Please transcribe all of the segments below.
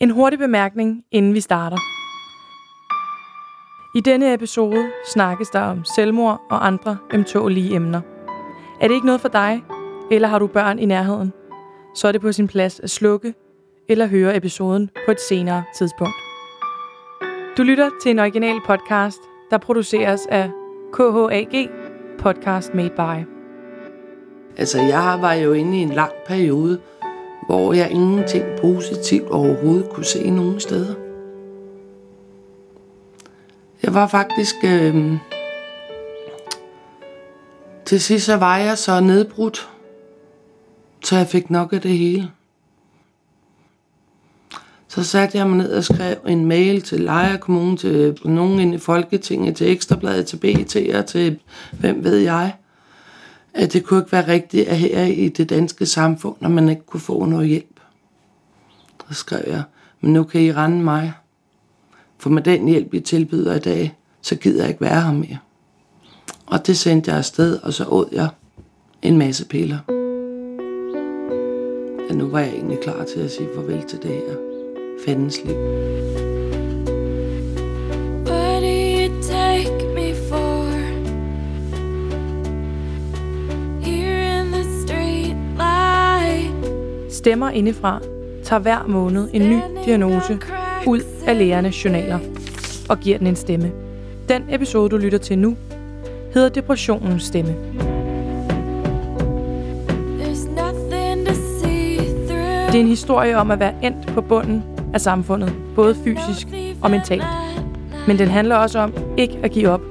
En hurtig bemærkning, inden vi starter. I denne episode snakkes der om selvmord og andre ømtålige emner. Er det ikke noget for dig, eller har du børn i nærheden, så er det på sin plads at slukke eller høre episoden på et senere tidspunkt. Du lytter til en original podcast, der produceres af KHAG Podcast Made By. Altså, jeg var jo inde i en lang periode, hvor jeg ingenting positivt overhovedet kunne se nogen steder. Jeg var faktisk... Øh, til sidst så var jeg så nedbrudt, så jeg fik nok af det hele. Så satte jeg mig ned og skrev en mail til Lejre Kommune, til nogen inde i Folketinget, til Ekstrabladet, til BT og til hvem ved jeg, at det kunne ikke være rigtigt at her i det danske samfund, når man ikke kunne få noget hjælp. Så skrev jeg, men nu kan I rende mig. For med den hjælp, I tilbyder i dag, så gider jeg ikke være her mere. Og det sendte jeg afsted, og så åd jeg en masse piller. Ja, nu var jeg egentlig klar til at sige farvel til det her fandens liv. Stemmer indefra tager hver måned en ny diagnose ud af lægernes journaler og giver den en stemme. Den episode, du lytter til nu, hedder Depressionens stemme. Det er en historie om at være endt på bunden af samfundet, både fysisk og mentalt. Men den handler også om ikke at give op,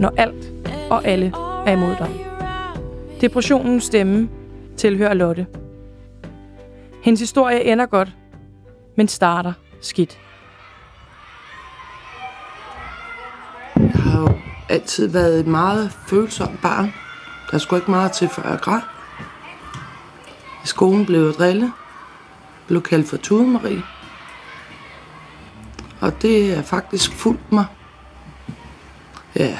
når alt og alle er imod dig. Depressionens stemme tilhører Lotte. Hendes historie ender godt, men starter skidt. Jeg har jo altid været et meget følsomt barn. Der skulle ikke meget til, før jeg græd. I skolen blev jeg drillet. Blev kaldt for Tudemarie. Og det er faktisk fuldt mig. Ja.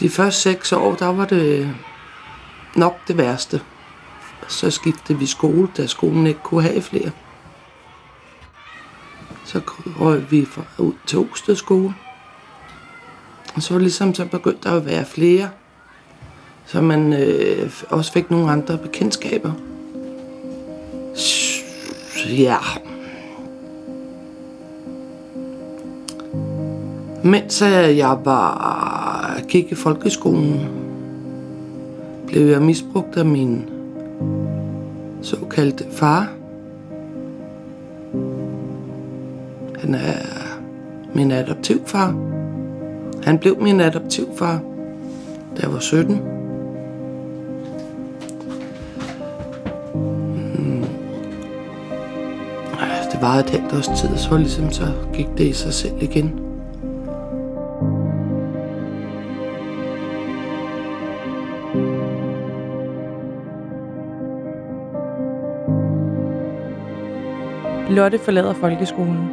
De første seks år, der var det nok det værste. Så skiftede vi skole, da skolen ikke kunne have flere. Så røg vi fra, ud til Osted skole. Og så var det ligesom, så begyndte der at være flere. Så man øh, også fik nogle andre bekendtskaber. Ja. Mens øh, jeg var gik i folkeskolen, blev jeg misbrugt af min såkaldte far. Han er min adoptivfar. Han blev min adoptivfar, da jeg var 17. Hmm. Det var et halvt års tid, og så ligesom så gik det i sig selv igen. Lotte forlader folkeskolen.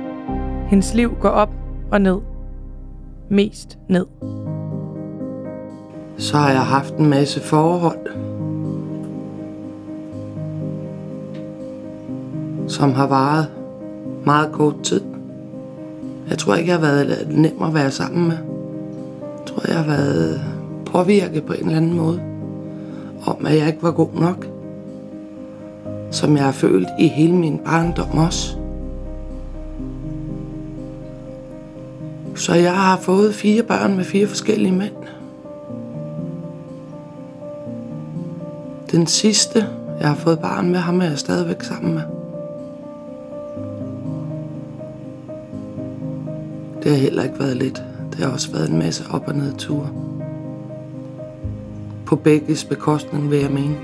Hendes liv går op og ned. Mest ned. Så har jeg haft en masse forhold, som har varet meget kort tid. Jeg tror ikke, jeg har været nem at være sammen med. Jeg tror, jeg har været påvirket på en eller anden måde. Om, at jeg ikke var god nok. Som jeg har følt i hele min barndom også. Så jeg har fået fire børn med fire forskellige mænd. Den sidste, jeg har fået barn med, ham er jeg stadigvæk sammen med. Det har heller ikke været let. Det har også været en masse op- og nedture. På begges bekostning, vil jeg mene.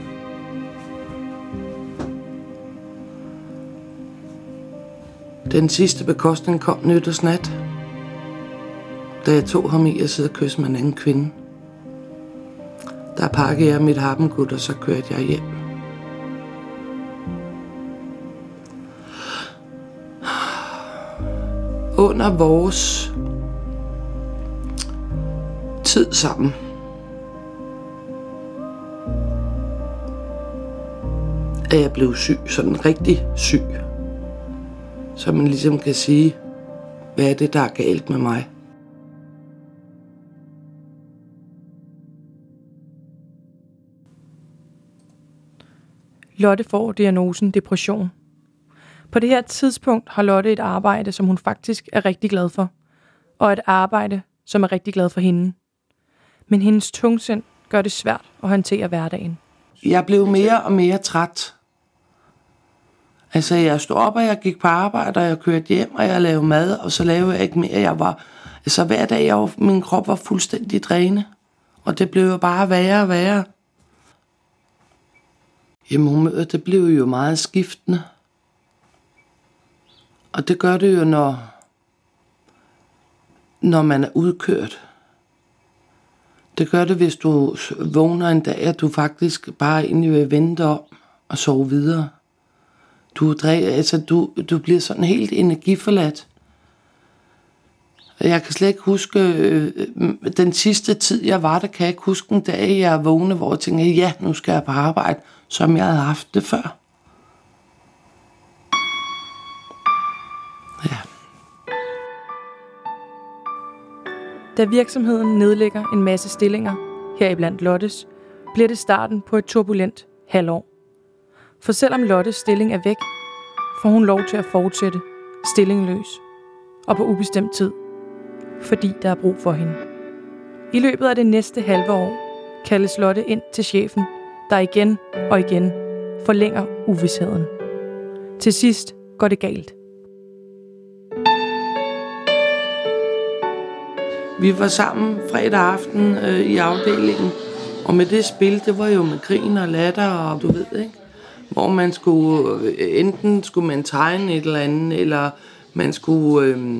Den sidste bekostning kom nytårsnat, da jeg tog ham i at sidde og kysse med en anden kvinde. Der pakkede jeg mit harpengud, og så kørte jeg hjem. Under vores tid sammen, er jeg blevet syg, sådan rigtig syg. Så man ligesom kan sige, hvad er det, der er galt med mig. Lotte får diagnosen depression. På det her tidspunkt har Lotte et arbejde, som hun faktisk er rigtig glad for, og et arbejde, som er rigtig glad for hende. Men hendes tungsind gør det svært at håndtere hverdagen. Jeg blev mere og mere træt. Altså, jeg stod op, og jeg gik på arbejde, og jeg kørte hjem, og jeg lavede mad, og så lavede jeg ikke mere. Jeg var, altså, hver dag, jeg var, min krop var fuldstændig dræne. Og det blev jo bare værre og værre. Jamen, humøret, det blev jo meget skiftende. Og det gør det jo, når, når man er udkørt. Det gør det, hvis du vågner en dag, at du faktisk bare egentlig vil vente om og sove videre. Du, altså, du, du bliver sådan helt energiforladt. Jeg kan slet ikke huske, øh, den sidste tid, jeg var der, kan jeg ikke huske en dag, jeg vågnede, hvor jeg tænkte, ja, nu skal jeg på arbejde, som jeg havde haft det før. Ja. Da virksomheden nedlægger en masse stillinger, heriblandt Lottes, bliver det starten på et turbulent halvår. For selvom Lottes stilling er væk, får hun lov til at fortsætte stillingløs og på ubestemt tid, fordi der er brug for hende. I løbet af det næste halve år kaldes Lotte ind til chefen, der igen og igen forlænger uvidsheden. Til sidst går det galt. Vi var sammen fredag aften øh, i afdelingen, og med det spil, det var jo med grin og latter, og du ved, ikke? Hvor man skulle, øh, enten skulle man tegne et eller andet, eller man skulle, øh,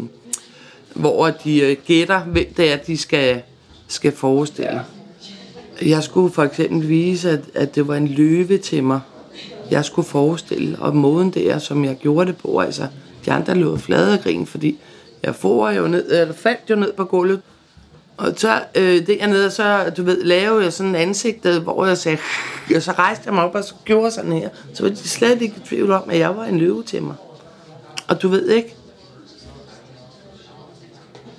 hvor de øh, gætter, hvem det er, de skal, skal forestille. Jeg skulle for eksempel vise, at, at det var en løve til mig, jeg skulle forestille, og måden der, som jeg gjorde det på, altså, de andre lå flade og grin, fordi jeg for jo ned, eller faldt jo ned på gulvet, og så øh, dernede, så du ved, lavede jeg sådan en ansigt, hvor jeg sagde, og så rejste jeg mig op og så gjorde sådan her. Så var de slet ikke i tvivl om, at jeg var en løve til mig. Og du ved ikke,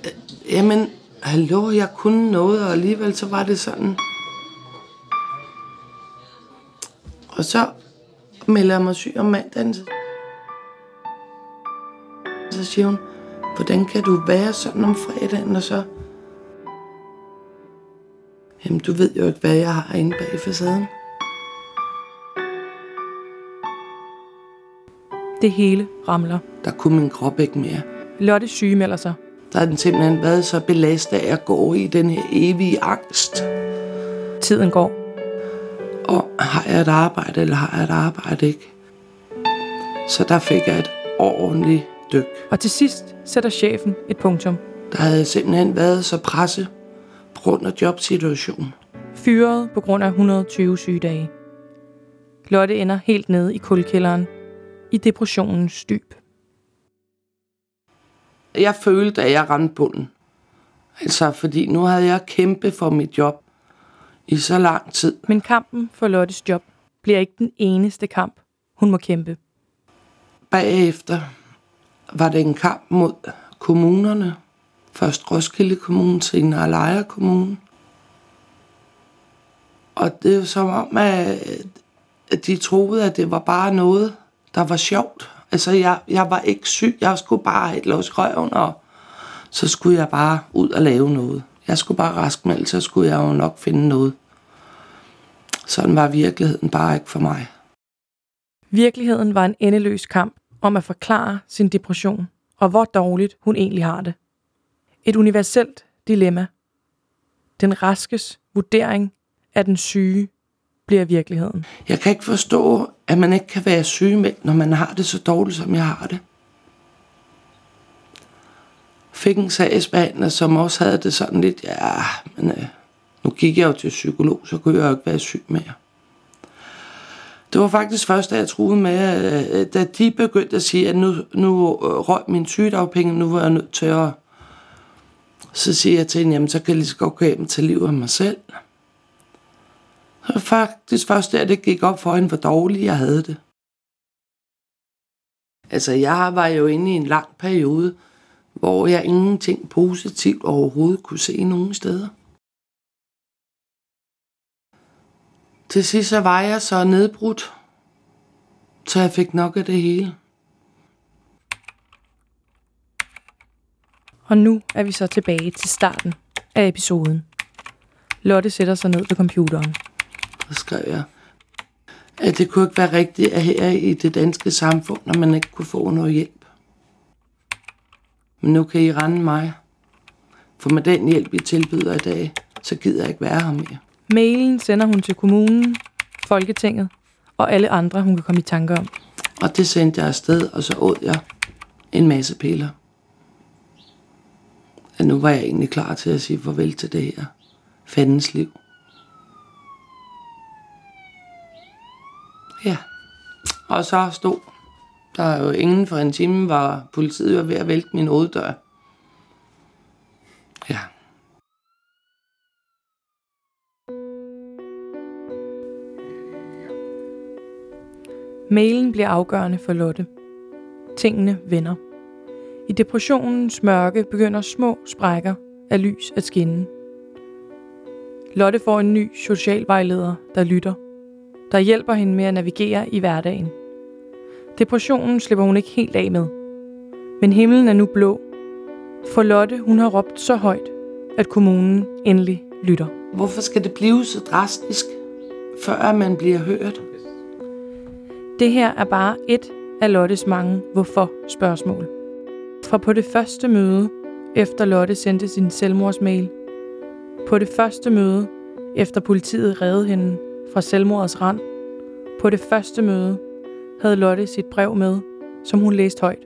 øh, jamen, hallo, jeg kunne noget, og alligevel så var det sådan. Og så melder jeg mig syg om mandagen. Så siger hun, hvordan kan du være sådan om fredagen, og så... Jamen, du ved jo ikke, hvad jeg har inde bag facaden. Det hele ramler. Der kunne min krop ikke mere. Lotte sygemelder sig. Der har den simpelthen været så belastet af at gå i den her evige angst. Tiden går. Og har jeg et arbejde, eller har jeg et arbejde ikke? Så der fik jeg et ordentligt dyk. Og til sidst sætter chefen et punktum. Der havde simpelthen været så presset grund af jobsituationen. Fyret på grund af 120 sygedage. Lotte ender helt nede i kulkælderen. I depressionens dyb. Jeg følte, at jeg ramte bunden. Altså, fordi nu havde jeg kæmpet for mit job i så lang tid. Men kampen for Lottes job bliver ikke den eneste kamp, hun må kæmpe. Bagefter var det en kamp mod kommunerne. Først Roskilde Kommune, senere Lejre Kommune. Og det er jo som om, at de troede, at det var bare noget, der var sjovt. Altså, jeg, jeg var ikke syg. Jeg skulle bare have et lås røven, og så skulle jeg bare ud og lave noget. Jeg skulle bare raskmelde, så skulle jeg jo nok finde noget. Sådan var virkeligheden bare ikke for mig. Virkeligheden var en endeløs kamp om at forklare sin depression, og hvor dårligt hun egentlig har det. Et universelt dilemma. Den raskes vurdering af den syge bliver virkeligheden. Jeg kan ikke forstå, at man ikke kan være sygemeldt, når man har det så dårligt, som jeg har det. Fik en sagsbehandler, som også havde det sådan lidt, ja, men øh, nu gik jeg jo til psykolog, så kunne jeg jo ikke være syg mere. Det var faktisk først, da jeg troede med, øh, øh, da de begyndte at sige, at nu, nu øh, røg min sygedagpenge, nu var jeg nødt til at... Så siger jeg til hende, jamen så kan jeg lige så godt gå hjem til livet af mig selv. Så faktisk først der, det gik op for hende, hvor dårligt jeg havde det. Altså, jeg var jo inde i en lang periode, hvor jeg ingenting positivt overhovedet kunne se nogen steder. Til sidst så var jeg så nedbrudt, så jeg fik nok af det hele. Og nu er vi så tilbage til starten af episoden. Lotte sætter sig ned ved computeren. Så skrev jeg, at det kunne ikke være rigtigt at her i det danske samfund, når man ikke kunne få noget hjælp. Men nu kan I rende mig. For med den hjælp, I tilbyder i dag, så gider jeg ikke være her mere. Mailen sender hun til kommunen, Folketinget og alle andre, hun kan komme i tanke om. Og det sendte jeg afsted, og så åd jeg en masse piller at nu var jeg egentlig klar til at sige farvel til det her fandens liv. Ja. Og så stod der er jo inden for en time, var politiet var ved at vælte min hoveddør. Ja. Mailen bliver afgørende for Lotte. Tingene vender. I depressionens mørke begynder små sprækker af lys at skinne. Lotte får en ny socialvejleder, der lytter. Der hjælper hende med at navigere i hverdagen. Depressionen slipper hun ikke helt af med. Men himlen er nu blå. For Lotte, hun har råbt så højt, at kommunen endelig lytter. Hvorfor skal det blive så drastisk, før man bliver hørt? Det her er bare et af Lottes mange hvorfor-spørgsmål. Fra på det første møde, efter Lotte sendte sin selvmordsmail. På det første møde, efter politiet redde hende fra selvmordets rand. På det første møde havde Lotte sit brev med, som hun læste højt.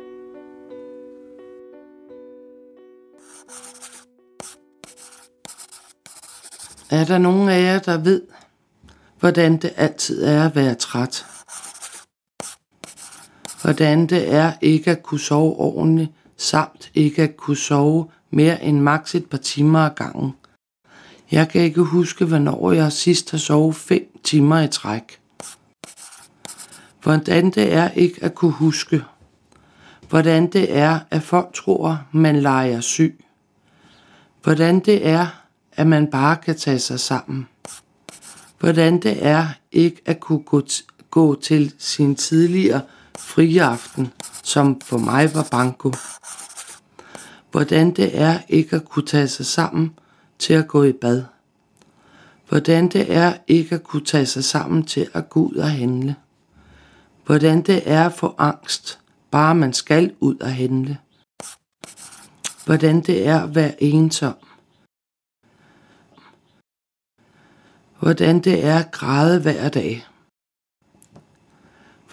Er der nogen af jer, der ved, hvordan det altid er at være træt? Hvordan det er ikke at kunne sove ordentligt, samt ikke at kunne sove mere end maks et par timer ad gangen. Jeg kan ikke huske, hvornår jeg sidst har sovet fem timer i træk. Hvordan det er ikke at kunne huske. Hvordan det er, at folk tror, man leger syg. Hvordan det er, at man bare kan tage sig sammen. Hvordan det er ikke at kunne gå, t- gå til sin tidligere friaften, som for mig var banko. Hvordan det er ikke at kunne tage sig sammen til at gå i bad. Hvordan det er ikke at kunne tage sig sammen til at gå ud og handle. Hvordan det er at få angst, bare man skal ud og handle. Hvordan det er at være ensom. Hvordan det er at græde hver dag.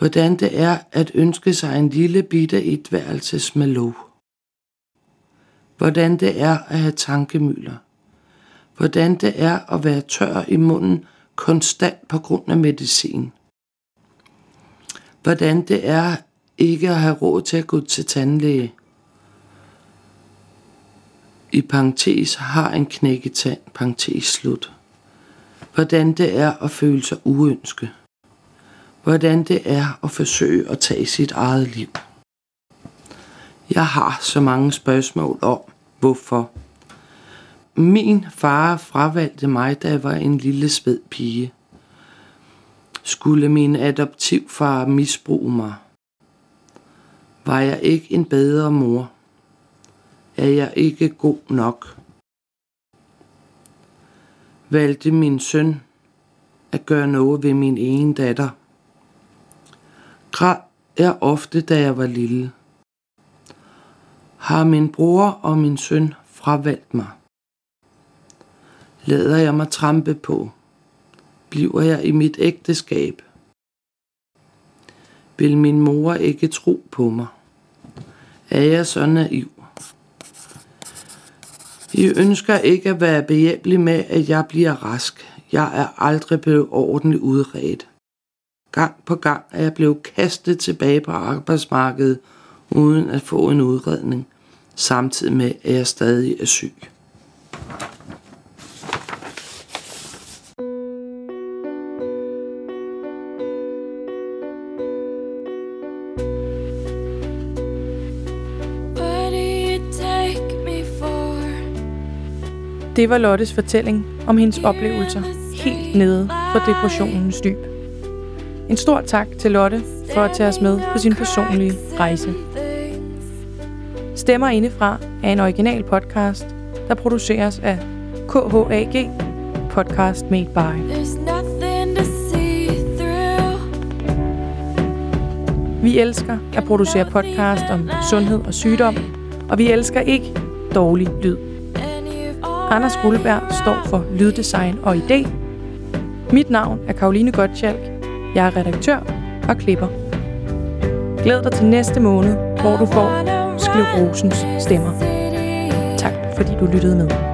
Hvordan det er at ønske sig en lille bitte etværelses med lov. Hvordan det er at have tankemøller. Hvordan det er at være tør i munden konstant på grund af medicin. Hvordan det er ikke at have råd til at gå til tandlæge. I parentes har en knækketand, parentes slut. Hvordan det er at føle sig uønsket hvordan det er at forsøge at tage sit eget liv. Jeg har så mange spørgsmål om, hvorfor. Min far fravalgte mig, da jeg var en lille spæd pige. Skulle min adoptivfar misbruge mig? Var jeg ikke en bedre mor? Er jeg ikke god nok? Valgte min søn at gøre noget ved min ene datter? Græd jeg ofte, da jeg var lille. Har min bror og min søn fravalgt mig? Lader jeg mig trampe på? Bliver jeg i mit ægteskab? Vil min mor ikke tro på mig? Er jeg så naiv? I ønsker ikke at være behjælpelig med, at jeg bliver rask. Jeg er aldrig blevet ordentligt udredt gang på gang, at jeg blev kastet tilbage på arbejdsmarkedet, uden at få en udredning, samtidig med, at jeg stadig er syg. Det var Lottes fortælling om hendes oplevelser helt nede for depressionens dyb. En stor tak til Lotte for at tage os med på sin personlige rejse. Stemmer indefra er en original podcast, der produceres af KHAG Podcast Made By. Vi elsker at producere podcast om sundhed og sygdom, og vi elsker ikke dårlig lyd. Anders Guldberg står for lyddesign og idé. Mit navn er Karoline Gottschalk. Jeg er redaktør og klipper. Glæd dig til næste måned, hvor du får sklerosens stemmer. Tak fordi du lyttede med.